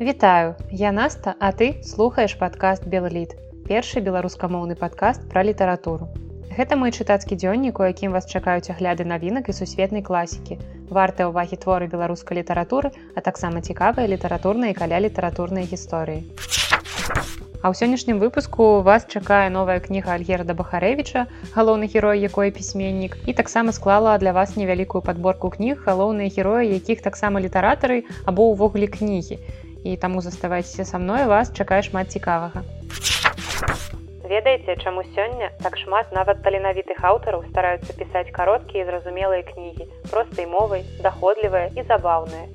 Вітаю, я Наста, а ты слухаеш падкаст Белліт, першы беларускамоўны падкаст пра літаратуру. Гэта мой чытацкі дзённік, у якім вас чакаюць агляды навінак і сусветнай класікі. Вартыя ўвагі творы беларускай літаратуры, а таксама цікавыя літаратурныя і каля літаратурнай гісторыі. А ў сённяшнім выпуску вас чакае новая кніга Альгерда Бахарэвіча, галоўны герой якой пісьменнік і таксама склала для вас невялікую падборку кніг галоўныя героі, якіх таксама літаратары або ўвогуле кнігі. І таму заставайцеся са мной вас чакае шмат цікавага. Ведаеце, чаму сёння так шмат нават таленавітых аўтараў стараюцца пісаць кароткія і зразумелыя кнігі, простай мовай, даходлівыя і забаўныя.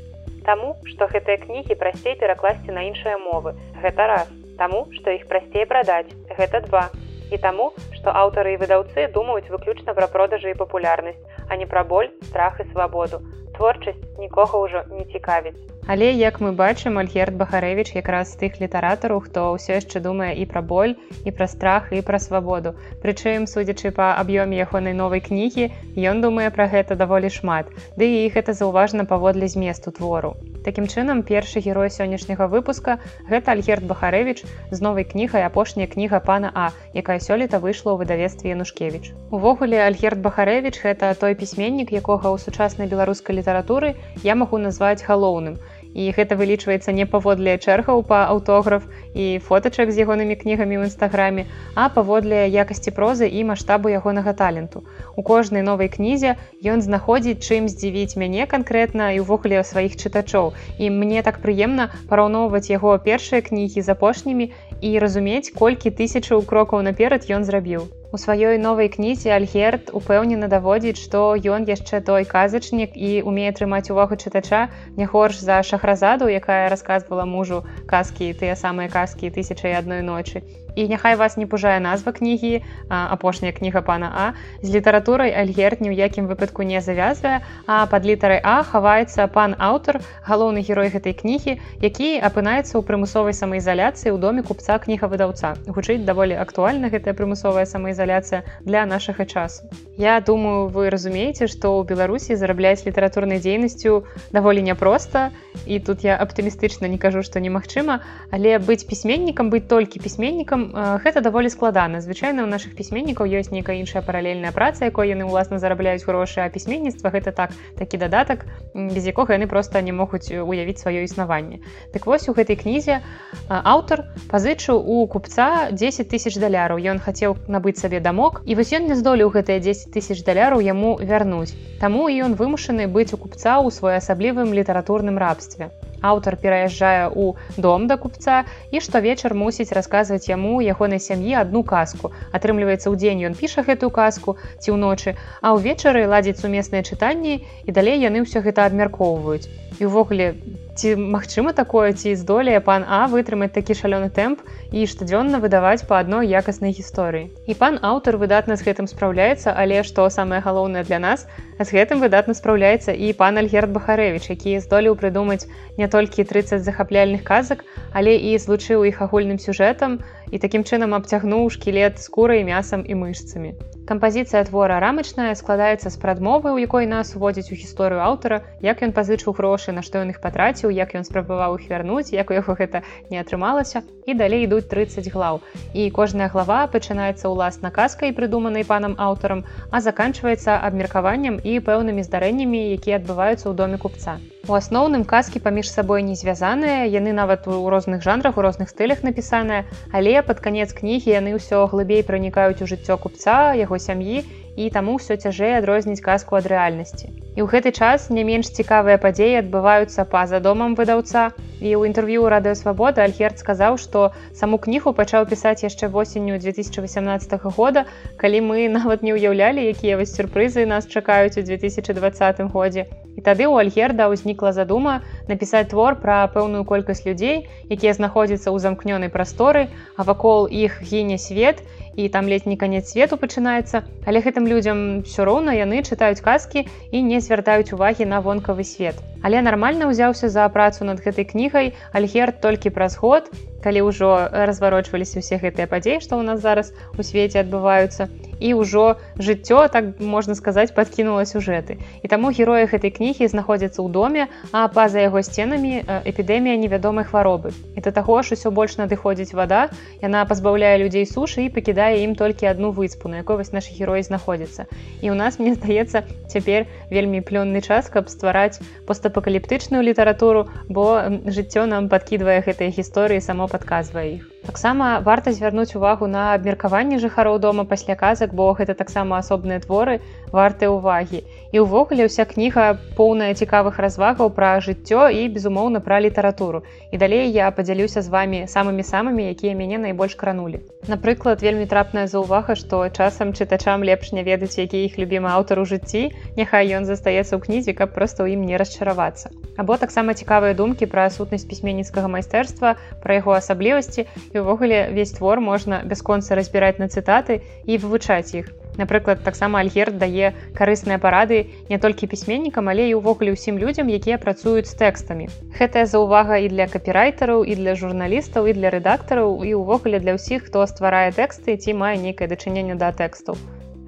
Таму, што гэтыя кнігі прасцей перакласці на іншыя мовы. Гэта раз таму што іх прасцей прадаць гэта два і таму што аўтары і выдаўцы думаюць выключна пра продажы і папулярнасць а не пра боль страх і свабоду творчасць нікога ўжо не цікавіць Але як мы бачым альгерт бахарэвич якраз з тых літаратараў хто ўсё яшчэ думае і пра боль і пра страх і пра свабоду. Прычым судзячы па аб'ёме ягонай новай кнігі ён думае пра гэта даволі шмат. Ды і гэта заўважна паводле зместу твору. Такім чынам першы герой сённяшняга выпуска гэта Альгерт Бахарэвіч з новай кнігай апошняя кніга пана А, якая сёлета выйшла ў выдавестве Янушкевіч. Увогуле Альгерт Бахарэвіч гэта той пісьменнік, якога ў сучаснай беларускай літаратуры я магу назваць галоўным і гэта вылічваецца не паводле чэргаў па аўтограф і фотачак з ягонымі кнігамі ў нстаграме, а паводле якасці прозы і маштабу ягонага таленту. У кожнай новай кнізе ён знаходзіць чым здзівіць мяне канкрэтна і ўвогуле сваіх чытачоў. І мне так прыемна параўноўваць яго першыя кнігі з апошнімі і разумець, колькі тысячаў крокаў наперад ён зрабіў. У сваёй новай кнізе Альгерт упэўнена даводзіць, што ён яшчэ той казачнік і умее трымаць увагу чытача не горш за шахразаду, якая расказвала мужу казкі тыя самыя казкі тысячай адной ночы і няхай вас не пужае назва кнігі апошняя кніга пана а. З літаратурай альгерт ні ў якім выпадку не завязвае а под літарай а хаваецца пан аўтар галоўны герой гэтай кнігі які апынаецца ў прымусовай самаізаляцыі ў доме купца кніга выдаўца гучыць даволі актуальна гэтая прымусовая самаізаляцыя для нашага часу. Я думаю вы разумееце што ў беларусі зарабляць літаратурнай дзейнасцю даволі няпроста і тут я аптымістычна не кажу што немагчыма але быць пісьменнікам быць толькі пісьменнікам пісьменнікам гэта даволі складана. Звычайна у наших пісьменнікаў ёсць нейкая іншая паралельная праца якой яны ўласна зарабляюць грошы а пісьменніцтва гэта так такі дадатак без якога яны просто не могуць уявіць сваё існаванне. Так вось у гэтай кнізе аўтар пазычыў у купца 10 тысяч даляраў. Ён хацеў набыць сабе дамок і вось ён не здолеў гэтыя 10 тысяч даляраў яму вярнуць. Таму і ён вымушаны быць у купца ў своеасаблівым літаратурным рабстве аўтар пераязджае ў дом да купца і штовечар мусіць расказваць яму ягонай сям'і одну казку. Атрымліваецца ў дзень ён піша гэтую казку ці ўночы а ўвечары ладзіць сумесныя чытанні і далей яны ўсё гэта абмяркоўваюць. І ўвогуле ці магчыма такое ці здолее пан а вытрымаць такі шалёны тэмп і штодзённа выдаваць па адной якаснай гісторыі? І пан аўтар выдатна з гэтым спраўляецца але што самае галоўнае для нас з гэтым выдатна спраўляецца і пан альгерт бахарэвич які здолеў прыдумаць не толькі 30 захапляльных казак але і злучыў іх агульным сюжэтам і такім чынам абцягнуў шкілет скурай мясам і мышцамі Кампазіцыя твора рамачная складаецца з прадмовы, у якой нас уводзіць у гісторыю аўтара, як ён пазычыў грошы, на што ён іх патраціў, як ён спрабаваў іх вярнуць, як у яго гэта не атрымалася. І далей ідуць 30 глаў. І кожная глава пачынаецца ўласна казкай, прыдуманай панам аўтарам, а заканчваецца абмеркаваннем і пэўнымі здарэннямі, якія адбываюцца ў доме купца. У асноўным казкі паміж сабой не звязаныя, яны нават у розных жанрах у розных стылях напісаныя, але пад канец кнігі яны ўсё глыбей пранікаюць у жыццё купца, яго сям'і і таму ўсё цяжэй адрозніць казку ад рэальнасці. І ў гэты час не менш цікавыя падзеі адбываюцца па-за домам выдаўца. І ў інтэрв'ю радыёвабода Альгерт сказаў, што саму кнігу пачаў пісаць яшчэ восенню 2018 года, калі мы нават не ўяўлялі, якія вось сюрпрызы нас чакаюць у 2020 годзе. І тады ў Альгерда ўзнікла задума напісаць твор пра пэўную колькасць людзей, якія знаходзяцца ў замкнёнай прасторы, а вакол іх гіне свет, і там летні канец свету пачынаецца. Але гэтым людзям все роўна яны чытаюць казкі і не звяртаюць увагі на вонкавы свет. Але нармальна ўзяўся за працу над гэтай кнігай альгерт толькі праз год калі ўжо разварочваліся ўсе гэтыя падзеі што ў нас зараз у свеце адбываюцца і ўжо жыццё так можна сказаць падкінула сюжэты. І таму героі гэтай кнігі знаходзяцца ў доме а па-за яго сценамі эпідэмія невядомай хваробы і да таго ж усё больш надыходзіць вада яна пазбаўляе людзей сушы і пакідае ім толькі адну выспу на якой вось нашы героі знаходзяцца і ў нас мне здаецца цяпер вельмі плённы час каб ствараць постапакаліптычную літаратуру бо жыццё нам падкідвае гэтыя гісторыі само падказвае іх таксама варта звярнуць увагу на абмеркаванне жыхароў дома пасля казак бо гэта таксама асобныя творы вартыя ўвагі. І ўвогуле ўся кніга поўная цікавых развагаў пра жыццё і безумоўна пра літаратуру. І далей я падзялюся з вами самымі самымі якія мяне найбольш кранулі. Напрыклад вельмі трапная заўвага што часам чытачам лепш не ведаць які іх любімы аўтар у жыцці няхай ён застаецца ў кнізе каб проста ў ім не расчаравацца. Або таксама цікавыя думкі пра сутнасць пісьменніцкага майстэрства пра яго асаблівасці і ўвогуле весь твор можна бясконца разбіраць на цытаты і вывучаць іх. Напрыклад, таксама Альгерт дае карысныя парады не толькі пісьменнікам, але і ўвогуле ўсім людзям, якія працуюць з тэкстамі. Гэтая заўвага і для капірайтараў і для журналістаў і для рэдактараў і ўвогуле для ўсіх, хто стварае тэксты ці мае нейкае дачыненне да тэкстаў.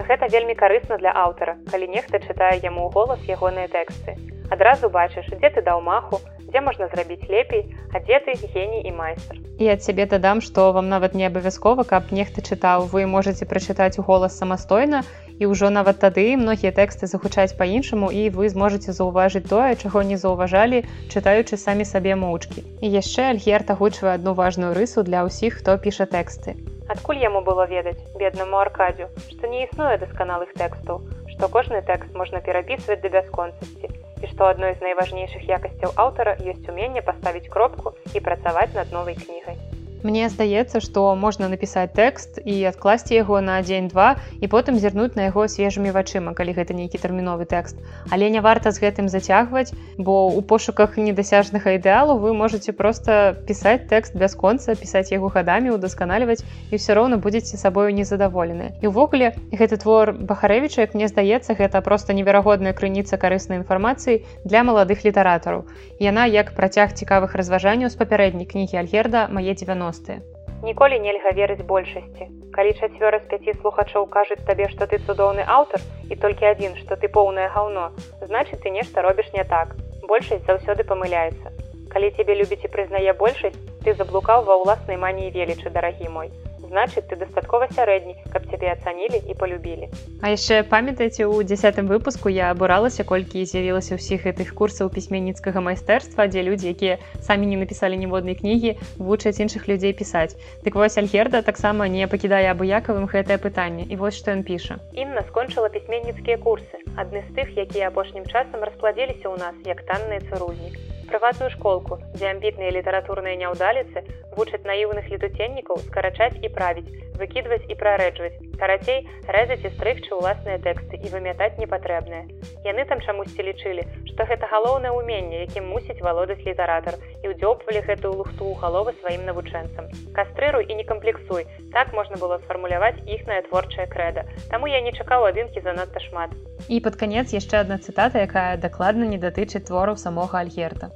Гэта вельмі карысна для аўтара, калі нехта чытае яму голас ягоныя тэксты. Адразу бачыш, дзе ты даў маху, дзе можна зрабіць лепей, а дзе ты геній і майстар. І ад сябе дадам, што вам нават не абавязкова, каб нехта чытаў, вы можете прачытаць у голас самастойна і ўжо нават тады многія тэксты загучаць па-іншаму і вы зможаце заўважыць тое, чаго не заўважалі, чытаючы самі сабе моўчкі. І яшчэ Альгерт агучвае адну важную рысу для ўсіх, хто піша тэксты. Адкуль яму было ведаць беднаму аркадзю, што не існуе дасканалых тэкстаў, што кожны тэкст можна перапісваць да бясконцасці і што адной з найважнейшых якасцяў аўтара ёсць уменне паставіць кропку і працаваць над новай кнігай. Мне здаецца, што можна напісаць тэкст і адкласці яго на дзень-два і потым зірнуць на яго свежымі вачыма, калі гэта нейкі тэрміновы тэкст. Але не варта з гэтым зацягваць, бо у пошуках недасяжнага ідэалу вы можете проста пісаць тэкст бясконца, пісаць яго гадамі, удасканальваць і ўсё роўна будзеце сабою незадаволены. І ўвогуле гэты твор Бахарэвіча, як мне здаецца, гэта проста неверагодная крыніца карыснай інфармацыі для маладых літаратараў. Яна як працяг цікавых разважанняў з папярэдняй кнігі Альгерда мае 90 90. Ніколі нельга верыць большасці. Калі чацвёра з пяці слухачоў кажуць табе, што ты цудоўны аўтар і толькі адзін, што ты поўнае гаўно, значыць ты нешта робіш не так. Большасць заўсёды памыляецца. Калі цябе любіць і прызнае большасць, ты заблукаў ва ўласнай маніі велічы, дарагі мой значыць ты дастаткова сярэдні каб цябе ацанілі і полюбілі А яшчэ памятаеце у десятым выпуску я абуралася колькі з'явілася ўсіх гэтых курсаў пісьменніцкага майстэрства дзе людзі якія самі не напісалі ніводнай кнігі вучаць іншых людзей пісаць. Дык вось альгерда таксама не пакідае абыякавым гэтае пытанне. І вось што ён піша. Інна скончыла пісьменніцкія курсы адны з тых якія апошнім часам распладзіліся ў нас як танныя цырульнік прыватную школку, дзе амбітныя літаратурныя няўдаліцы вучаць наіўных летуценнікаў скарачаць і правіць, выкідваць і прарэджваць. Карацей, рэзаць і стрыгчы ўласныя тэксты і вымятаць непатрэбнае. Яны там чамусьці лічылі, што гэта галоўнае ўменне, якім мусіць валодаць літаратар і ўдзёбвалі гэтую лухту ў галовы сваім навучэнцам. Кастрыруй і не камплексуй. Так можна было сфармуляваць іхнае творчае крэда. Таму я не чакаў адынкі занадта шмат. І пад канец яшчэ адна цытата, якая дакладна не датычыць твораў самога альгерта.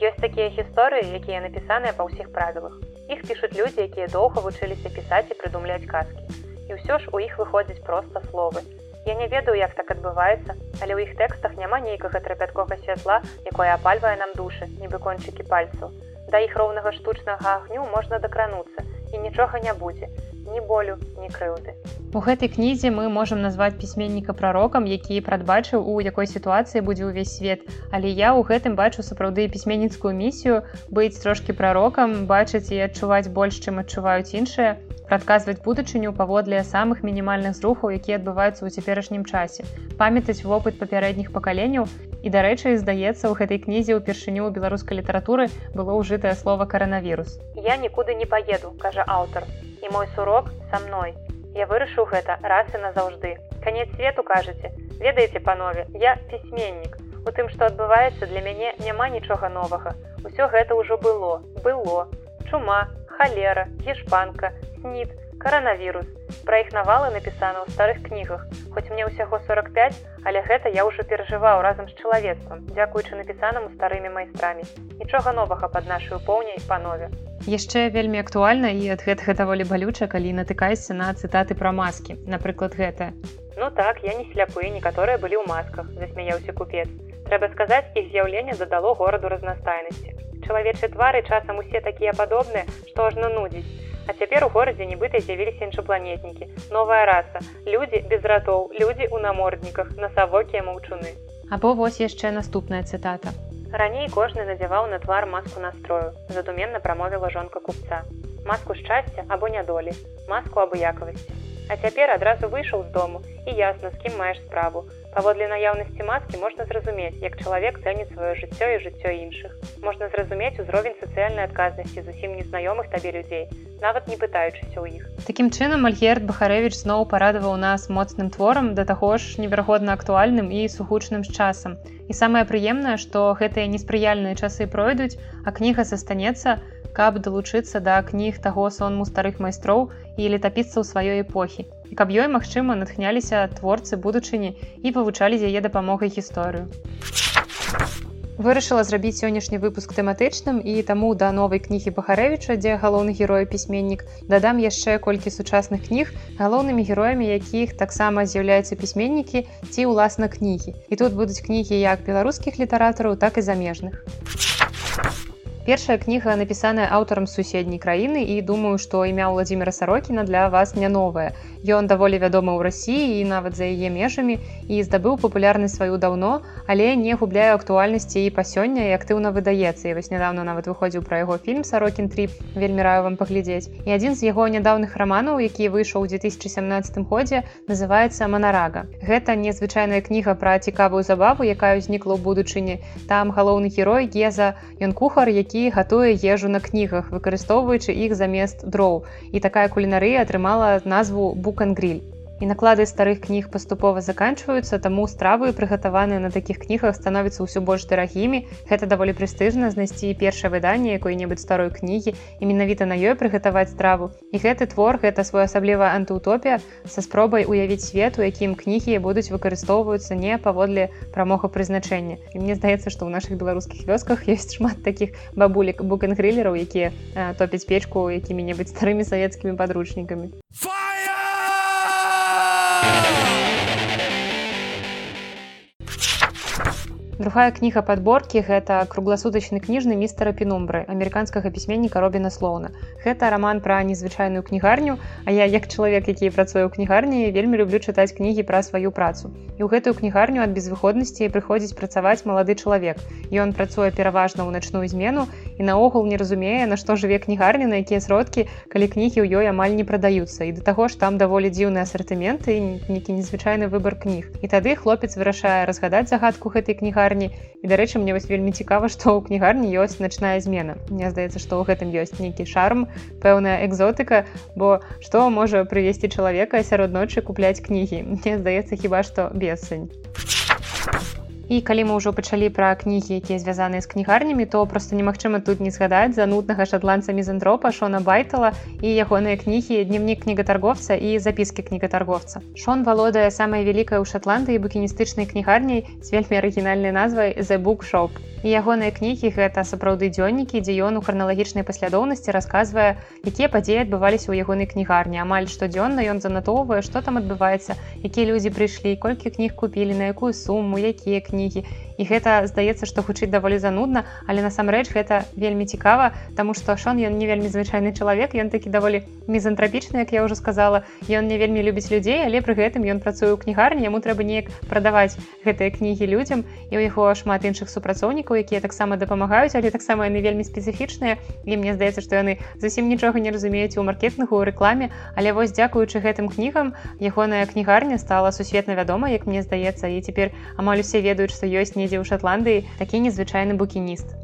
Ёсць такія гісторыі, якія напісаныя па ўсіх правілах. Іх пішуць людзі, якія доўга вучыліся пісаць і прыдумляць казкі. І ўсё ж у іх выходзяць проста словы. Я не ведаю, як так адбываецца, але ў іх тэкстах няма нейкага трапяткога святла, якое апальвае нам душы, нібы кончыкі пальцаў. Да іх роўнага штучнага агню можна дакрануцца і нічога не будзе ні болю ні крыўды. У гэтай кнізе мы можемм назваць пісьменніка прарокам які прадбачыў у якой сітуацыі будзе ўвесь свет. Але я ў гэтым бачу сапраўды пісьменніцкую місію быць трошки прарокам бачыць і адчуваць больш чым адчуваюць іншыя прадказваць будучыню паводле самых мінімальных зрухаў якія адбываюцца ў цяперашнім часе памятаць вопыт папярэдніх пакаленняў. І дарэчы здаецца у гэтай кнізе ўпершыню беларускай літаратуры было ўжытае слово каранавірус я нікуды не паеду кажа аўтар і мой сурок са мной. Я вырашыў гэта раз і назаўжды. Канец свету кажаце, ведаеце панове, я пісьменнік. У тым, што адбываецца для мяне няма нічога новага. Усё гэта ўжо было, было. Чума, халера, гешпанка, снід, каранавірус. Пра іх навалы напісана ў старых кнігах. Хоць мне ўсяго 45, але гэта я ўжо перажываў разам з чалавецтвам, дзякуючы напісанаму старымі майстрамі. Нічога новага пад нашую поўняй панове. Яшчэ вельмі актуальна і ад гэтага даволі балюча, калі натыкаешся на цытаты пра маскі. Напрыклад гэта. Ну так, я не сляпы, некаторыя былі ў масках, засмяяўся купец. Трэба сказаць, іх з'яўленне дадало гораду разнастайнасці чалавечы твары часам усе такія падобныя што ажно нудзіць а цяпер у горадзе нібыта з'явіліся іншапланетнікі новая раса. Людзі без ратоў людзі ў намордніках насавокія маўчуны або вось яшчэ наступная цытата. Раней кожны надзяваў на твар маску настрою. Задуменна прамовіла жонка купца. Маску шчасця або нядолі. Маску абыякавасці а цяпер адразу выйшаў з дому і ясна з кім маеш справу Паводле наяўнасці маскі можна зразумець, як чалавек цэніць сваё жыццё і жыццё іншых. Можна зразумець узровень сацыяльнай адказнасці зусім незнаёмых табе людзей, нават не пытаючыся ў іх. Такім чынам Альгерт Бахарэвіч зноў парадаваў нас моцным творам да таго ж неверагодна актуальным і сухучным з часам. І самае прыемнае, што гэтыя неспрыяльныя часы пройдуць, а кніга застанецца, каб далучыцца да кніг таго сонму старых майстроў і летапіцца ў сваёй эпохі каб ёй магчыма натхняліся творцы будучыні і вывучалі з яе дапамогай гісторыю. Вырашыла зрабіць сённяшні выпуск тэматычным і таму да новай кнігі Бахарэвіча, дзе галоўны герой пісьменнік, дадам яшчэ колькі сучасных кніг галоўнымі героямі, якіх таксама з'яўляюцца пісьменнікі ці ўласна кнігі. І тут будуць кнігі як беларускіх літаратараў, так і замежных. Першая кніга напісаная аўтарам суседняй краіны і думаю, што імя Владзіміра Сарокіна для вас не новае. Ён даволі вядомы ў рассіі і нават за яе межамі і здабыў папулярнасць сваю даўно, але не губляю актуальнасці і па сёння і актыўна выдаецца. І вось нядаўна нават выходзіў пра яго фільм Сарокін тріп, вельмі раю вам паглядзець. І адзін з яго нядаўных раманаў, які выйшаў у 2017 годзе, называецца Манарага. Гэта незвычайная кніга пра цікавую забаву, якая ўзнікла ў будучыні. Там галоўны герой Геза, ён кухар, які гатуе ежу на кнігах, выкарыстоўваючы іх замест дроў. І такая кулінарыя атрымала назву Бу букангриль і наклады старых кніг паступова заканчваюцца таму стравы прыгатаваныя на такіх кнігах становяцца ўсё больш дарагімі. Гэта даволі прэстыжна знайсці першае выданне якой-небудзь старой кнігі і менавіта на ёй прыгатаваць страву. І гэты твор гэта своеасаблівая антыутопія са спробай уявіць свет у якім кнігі будуць выкарыстоўваюцца не паводле прамога прызначэння. І мне здаецца што ў наших беларускіх вёсках ёсць шмат таких бабулек букангрылераў якія топяць печку якімі-небудзь старымі савецкімі падручнікамі. Fire! Другая кніга падборкі гэта кругласутачны кніжны містера пенумбры амерыканскага пісьменніка робіна слоуна. Гэта раман пра незвычайную кнігарню, А я як чалавек, які працуе ў кнігарні, вельмі люблю чытаць кнігі пра сваю працу. І ў гэтую кнігарню ад безвыходнасці прыходзіць працаваць малады чалавек. Ён працуе пераважна ў начную змену і наогул не разумее, на што жыве кнігарні, на якія сродкі, калі кнігі ў ёй амаль не прадаюцца. І да таго ж там даволі дзіўны асартымент і нейкі незвычайны выбар кніг. І тады хлопец вырашае разгадаць загадку гэтай кнігарні і дарэчы мне вось вельмі цікава што ў кнігарні ёсць начная змена Мне здаецца што ў гэтым ёсць нейкі шарм пэўная экзотыка бо што можа прывесці чалавека сярод ночы купляць кнігі Мне здаецца хіба што бессань і калі мы ўжо пачалі пра кнігі якія звязаныя з кнігарнямі то просто немагчыма тут не згадаць за нуднага шотландца мізантропа шона байтала і ягоныя кнігі дневнік кнігатарговца і запіскі кнігатарговца. Шон валодае самай вялікай у шотландыі букіністычнай кнігарняй з вельмі арыгінальнай назвай the bookshop і ягоныя кнігі гэта сапраўды дзённікі дзе ён у храналагічнай паслядоўнасці расказвае якія падзеі адбываліся ў ягонай кнігарні. Амаль штодзённа ён занатоўвае што там адбываецца якія людзі прыйшлі колькі кніг купілі на якую суму якія кнігі і гэта здаецца што хутчыць даволі занудна але насамрэч гэта вельмі цікава тому что шон ён не вельмі звычайны чалавек ён такі даволі мізантрапічны як я уже сказала. Ён не вельмі любіць людзей але пры гэтым ён працуе ў кнігарні яму трэба неяк прадаваць гэтыя кнігі людзям. І у яго шмат іншых супрацоўнікаў якія таксама дапамагаюць але таксама яны вельмі спецыфічныя. І мне здаецца што яны зусім нічога не разумеюць у маркетынгу у рэкламе. Але вось дзякуючы гэтым кнігам ягоная кнігарня стала сусветна вядома як мне здаецца. І цяпер амаль усе ведаюць што ёсць недзе ў шотландыі такі незвычайны букініст.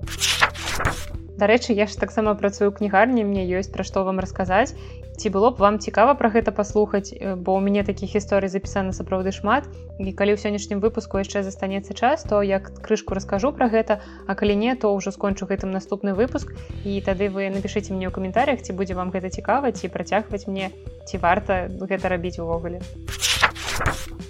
Дарэчы я ж таксама працую кнігарні мне ёсць пра што вам расказаць. Ці было б вам цікава пра гэта паслухаць? Бо ў мяне такіх гісторый запісана сапраўды шмат. І калі ў сённяшнім выпуску яшчэ застанецца час то як крышку раскажу пра гэта а калі не то ўжо скончу гэтым наступны выпуск. І тады вы напішыце мне ў каментарях ці будзе вам гэта цікава ці працягваць мне ці варта гэта рабіць увогуле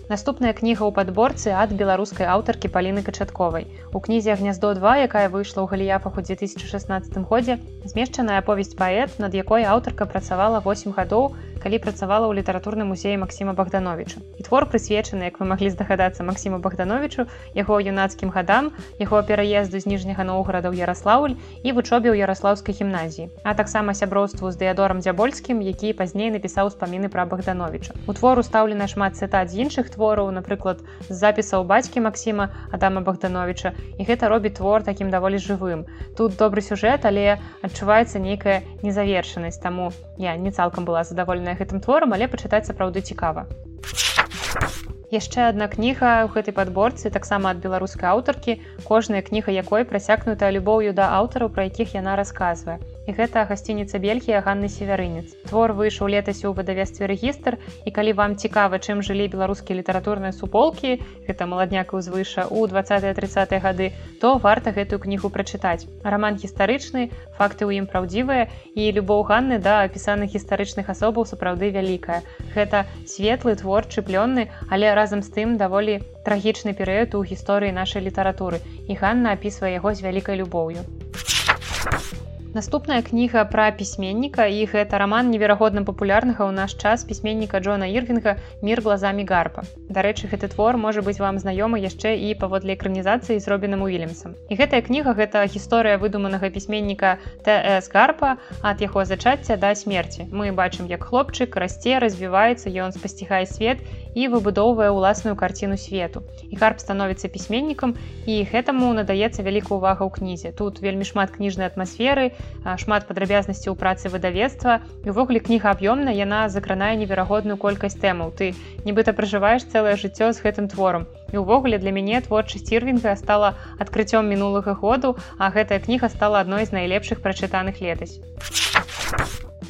Наступная кніга ў падборцы ад беларускай аўтаркі паліны качатковай. У кнізе гняздо 2, якая выйшла ў галіяфах у 2016 годзе, змешчаная аповесць паэт, над якой аўтарка працавала 8 гадоў, калі працавала ў літаратурным музеі Масіма Богдановича. І твор прысвечаны, як вы маглі здагадацца Масіму Богдановичу, яго юнацкім гадам, яго пераезду з ніжняга Ноўграда ў Ярослаўль і вучобе ў Ярослаўскай гімназіі, а таксама сяброўству з дыядорам дзябольскім, які пазней напісаў спаміны пра Богдановича. У твору стаўлена шмат цытат з іншых твораў, напрыклад, з запісаў бацькі Масіма Адама Богдановича. І гэта робіць твор такім даволі жывым. Тут добры сюжэт, але адчуваецца нейкая незавершанасць, таму я не цалкам была задаволеная гэтым творам, але пачытаць сапраўды цікава. Яшчэ адна кніга ў гэтай падборцы таксама ад беларускай аўтаркі, кожная кніга якой прасякнутая любоўю да аўтараў, пра якіх яна расказвае гэта гасцініца бельгія ганны северынец твор выйшаў летась у выдавестве рэгістр і калі вам цікава чым жылі беларускія літаратурныя суполкі гэта маладняк узвыша у 20 30 гады то варта гэтую кнігу прачытаць. Роман гістарычны факты ў ім праўдзівыя і любоў ганны да апісаных гістарычных асобаў сапраўды вялікая. Гэта светлы творчы плённы але разам з тым даволі трагічны перыяд у гісторыі нашай літаратуры. І ганна апісвае яго з вялікай любоўю Наступная кніга пра пісьменніка і гэта раман неверагодна папулярнага ў наш час пісьменніка Джона Ірвінга мір глазамі гарпа. Дарэчы, гэты твор можа быць вам знаёмы яшчэ і паводле экранізацыі з робіным Уільямсам. І гэтая кніга гэта гісторыя выдуманага пісьменніка ТС гарпа ад яго зачацця да смерці. Мы бачым, як хлопчык расце, развіваецца, ён спасцігае свет і выбудоўвае ўласную карціну свету. І гарп становіцца пісьменнікам і гэтаму надаецца вялікая ўвага ў кнізе. Тут вельмі шмат кніжнай атмасферы, шмат падрабязнасцей у працы выдавецтва і увогуле кніга аб'ёмна яна закранае неверагодную колькасць тэмаў ты нібыта пражываеш цэлае жыццё з гэтым творам і увогуле для мяне творчасць ірвінга стала адкрыццём мінулага году а гэтая кніга стала адной з найлепшых прачытаных летась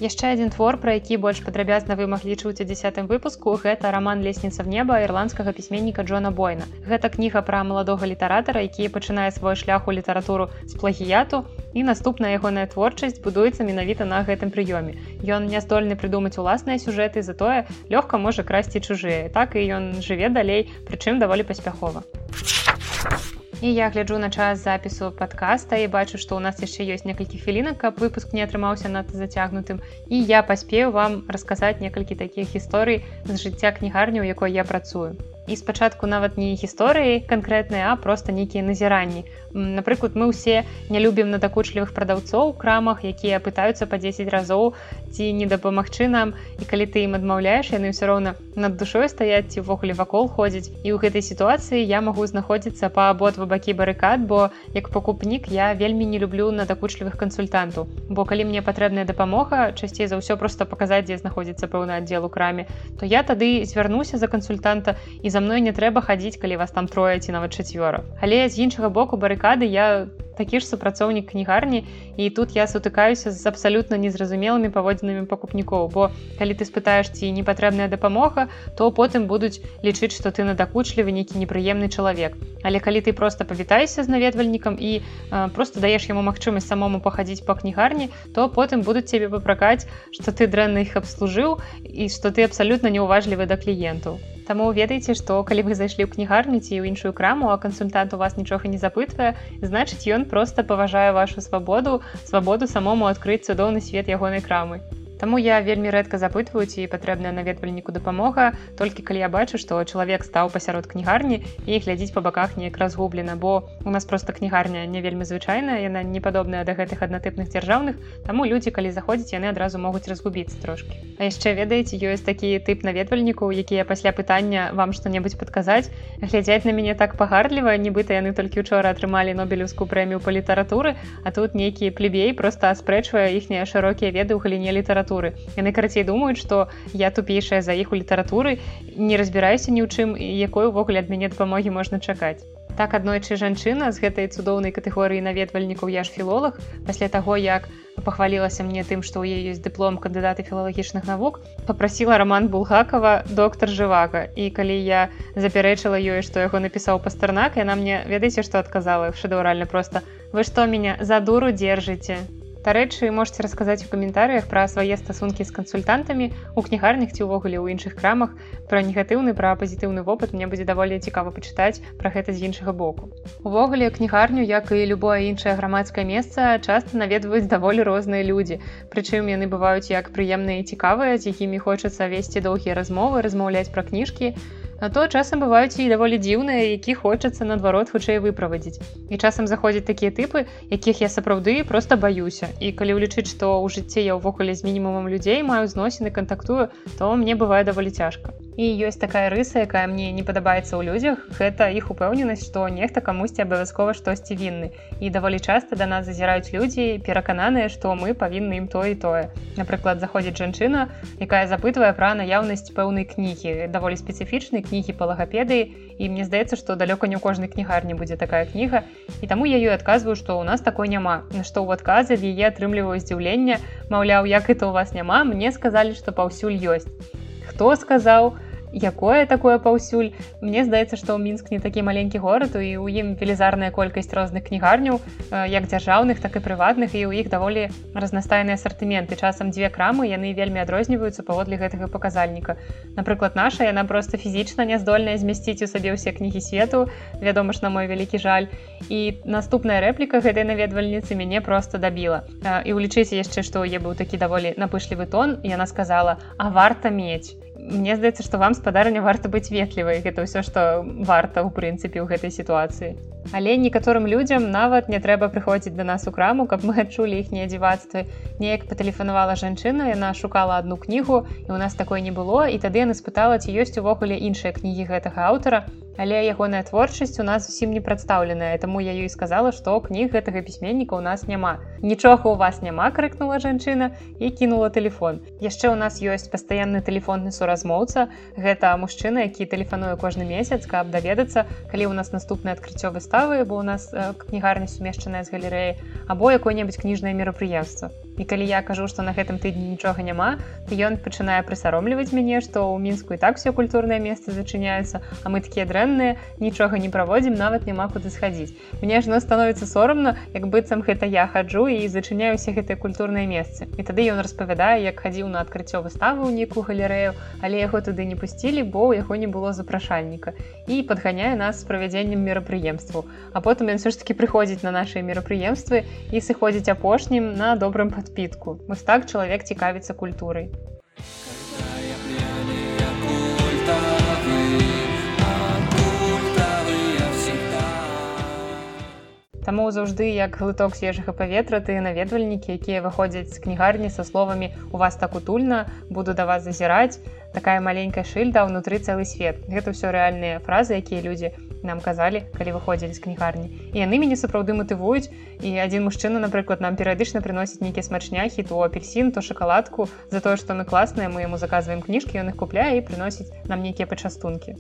яшчэ адзін твор пра які больш падрабязна вы маглі чуць у десятым выпуску гэта роман лесніца в неба ірландскага пісьменніка Джона бойна. Гэта кніга пра маладога літаратара які пачынае свой шлях у літаратуру з плагіяту і наступная ягоная творчасць будуецца менавіта на гэтым прыёме. Ён не здольны прыдумаць уласныя сюжэты затое лёгка можа красці чужыя. Так і ён жыве далей прычым даволі паспяхова І я гляджу на час запісу падкаста і бачу, што ў нас яшчэ ёсць некалькі хвілінак, каб выпуск не атрымаўся надта зацягнутым. І я паспею вам расказаць некалькі такіх гісторый з жыцця кнігарні, у якой я працую і спачатку нават не гісторыі канкрэтныя а просто нейкія назіранні. Напрыклад мы ўсе не любім надакучлівых прадаўцоў крамах якія пытаюцца па 10 разоў ці не дапамагчы нам. І калі ты ім адмаўляеш яны ўсё роўна над душой стаяць ці ўвогуле вакол ходзіць і ў гэтай сітуацыі я магу знаходзіцца па абодва бакі барыкад бо як пакупнік я вельмі не люблю надакучлівых кансультантаў. Бо калі мне патрэбная дапамога часцей за ўсё просто паказаць дзе знаходзіцца пэўны аддзел у краме то я тады звярнуся за кансультанта і за мной не трэба хадзіць калі вас там трое ці нават чацвёра. Але з іншага боку барыкады я такі ж супрацоўнік кнігарні і тут я сутыкаюся з абсалютна незразумелымі паводзінамі пакупнікоў бо калі ты спытаеш ці не патрэбная дапамога то потым будуць лічыць што ты надакучлівы нейкі непрыемны чалавек. Але калі ты просто павітаешся з наведвальнікам і э, просто даеш яму магчымасць самому пахадзіць па кнігарні то потым будуць цябе папракаць што ты дрэнна іх абслужыў і што ты абсалютна неуважлівы да кліентаў Таму ведаеце, што калі вы зайшлі ў кнігарню ці ў іншую краму, а кансультант у вас нічога не запытвае, значыць ён просто паважае вашу свабоду, свабоду самому адкрыць цудоўны свет ягонай крамы. Таму я вельмі рэдка запытваю ці патрэбная наведвальніку дапамога толькі калі я бачу што чалавек стаў пасярод кнігарні і глядзіць па баках неяк разгублена бо у нас просто кнігарня не вельмі звычайная яна не падобная да гэтых аднатыпных дзяржаўных таму людзі калі заходзяць яны адразу могуць разгубіцца трошки А яшчэ ведаеце ёсць такі тып наведвальнікаў якія пасля пытання вам што-небудзь падказаць. Глядзяць на мяне так пагарліва нібыта яны толькі учора атрымалі нобелеўскую прэмію па літаратуры а тут нейкія плебей просто аспрэчвае іхнія шырокія веды ў галіне літаратуры літаратуры яны карацей думаюць што я тупейшая за іх у літаратуры не разбіраюся ні ў чым якой увогуле ад мяне дапамогі можна чакаць. Так аднойчы жанчына з гэтай цудоўнай катэгорыі наведвальнікаў я ж філолог пасля таго як пахвалілася мне тым што ў яе ёсць дыплом кандыдаты філалагічных навук попрасіла роман булгакова доктор жывака і калі я запярэчыла ёй што яго напісаў пастарнак яна мне ведаеце што адказала? Шэдэўральна просто вы што меня за дуру держите Дарэчы, можете расказаць у каментарыях пра свае стасункі з кансультантамі у кнігарнях ці ўвогуле ў іншых крамах пра негатыўны пра пазітыўны вопыт мне будзе даволі цікава пачытаць пра гэта з іншага боку. Увогуле кнігарню, як і любое іншае грамадскае месца часта наведваюць даволі розныя людзі. Прычым яны бываюць як прыемныя і цікавыя, з якімі хочацца весці доўгія размовы, размаўляць пра кніжкі, А то часам бываюць і даволі дзіўныя, які хочацца наадварот хутчэй выправадзіць. І часам заходзяць такія тыпы, якіх я сапраўды проста баюся. І калі ўлічыць, што ў жыцці я ўвогуле з мінімумам людзей маю зносіны кантактую, то мне бывае даволі цяжка і ёсць такая рыса якая мне не падабаецца ў людзях. Гэта іх упэўненасць што нехта камусьці абавязкова штосьці вінны. І даволі часта да нас зазіраюць людзі перакананыя што мы павінны ім тое тое. Напрыклад заходзіць жанчына якая запытвае пра наяўнасць пэўнай кнігі даволі спецыфічнай кнігі па лагапедыі. І мне здаецца што далёка не ў кожнай кнігарні будзе такая кніга. І таму я ёй адказваю што ў нас такой няма. На што ў адказы яе атрымліваю здзіўлення маўляў як это у вас няма мне сказалі што паўсюль ёсць. Хто сказаў якое такое паўсюль. Мне здаецца што ў мінск не такі маленькі горад і ў ім велізарная колькасць розных кнігарняў як дзяржаўных так і прыватных і ў іх даволі разнастайныя асартыменты. Часам дзве крамы яны вельмі адрозніваюцца паводле гэтага паказальніка. Напрыклад наша яна просто фізічна няздольная змясціць у сабе ўсе кнігі свету вядома ж на мой вялікі жаль. І наступная рэпліка гэтай наведвальніцы мяне просто дабіла. І ўлічыце яшчэ што я быў такі даволі напышлівы тон яна сказала а варта мець мне здаецца што вам спадарня варта быць ветлівай. Гэта ўсё што варта ў прынцыпе ў гэтай сітуацыі. Але некаторым людзям нават не трэба прыходзіць да нас у краму каб мы адчулі іх неадзівацтвы неяк патэлефанавала жанчына яна шукала одну кнігу і у нас такой не было і тады яна спытала ці ёсць увогуле іншыя кнігі гэтага аўтара але ягоная творчасць у нас зусім не прадстаўленая таму я ёй сказала што кніг гэтага пісьменніка у нас няма. Нічога у вас няма крыкнула жанчына і кінула телефон яшчэ у нас ёсць пастаянны телефонны суразмоўца. Гэта мужчына які тэлефануе кожны месяц каб даведацца калі у нас наступны адкрыццё выставы бо у нас кнігарня сумешчаная з галерэі або якое-небудзь кніжнае мерапрыемства. І калі я кажу што на гэтым тыдні нічога няма то ён пачынае прысаромліваць мяне што ў мінску і так все культурнае месца зачыняецца а мы такія дрэнныя нічога не праводзім нават няма куды схадзіць мне ж но становіцца сорамна як быццам гэта я хаджу і зачыняю усе гэтыя культурныя месцы і тады ён распавядае як хадзіў на адкрыццё выставы ў нейкую галерэю але яго туды не пусцілі бо ў яго не было запрашальніка і падганяе нас з правядзеннем мерапрыемству а потым ён все ж таки прыходзіць на нашыя мерапрыемствы і сыходзіць апошнім на добрым пад подпитку. Вось так чалавек цікавіцца культурай. Таму заўжды як глыток свежага паветра тыя наведвальнікі, якія выходзяць з кнігарні са словамі у вас так утульна, буду да вас зазіраць, такая маленькая шыльда ўнутры цэлы свет. Гэта ўсё рэальныя фразы, якія людзі нам казалі калі выходзілі з кнігарні. І яны мяне сапраўды матывуюць. І адзін мужчына напрыклад нам перыядычна прыносіць нейкія смачняхі то апельсин то шакаладку. За тое што мы класныя мы яму заказваем кніжкі ён их купляе і прыносіць нам нейкія пачастункі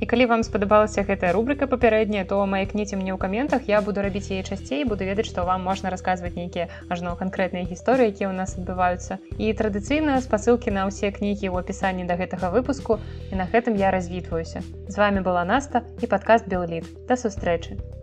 І калі вам спадабалася гэтая рубрика папярэдняя, то маякніце мне ў каментах, я буду рабіць яе часцей, буду ведаць, што вам можна расказваць нейкія ажно канкрэтныя гісторыі, якія ў нас адбываюцца. І традыцыйна спасылкі на ўсе кнігі ў апісанні да гэтага выпуску і на гэтым я развітваюся. З вами была Наста і падкаст Белліт. Да сустрэчы.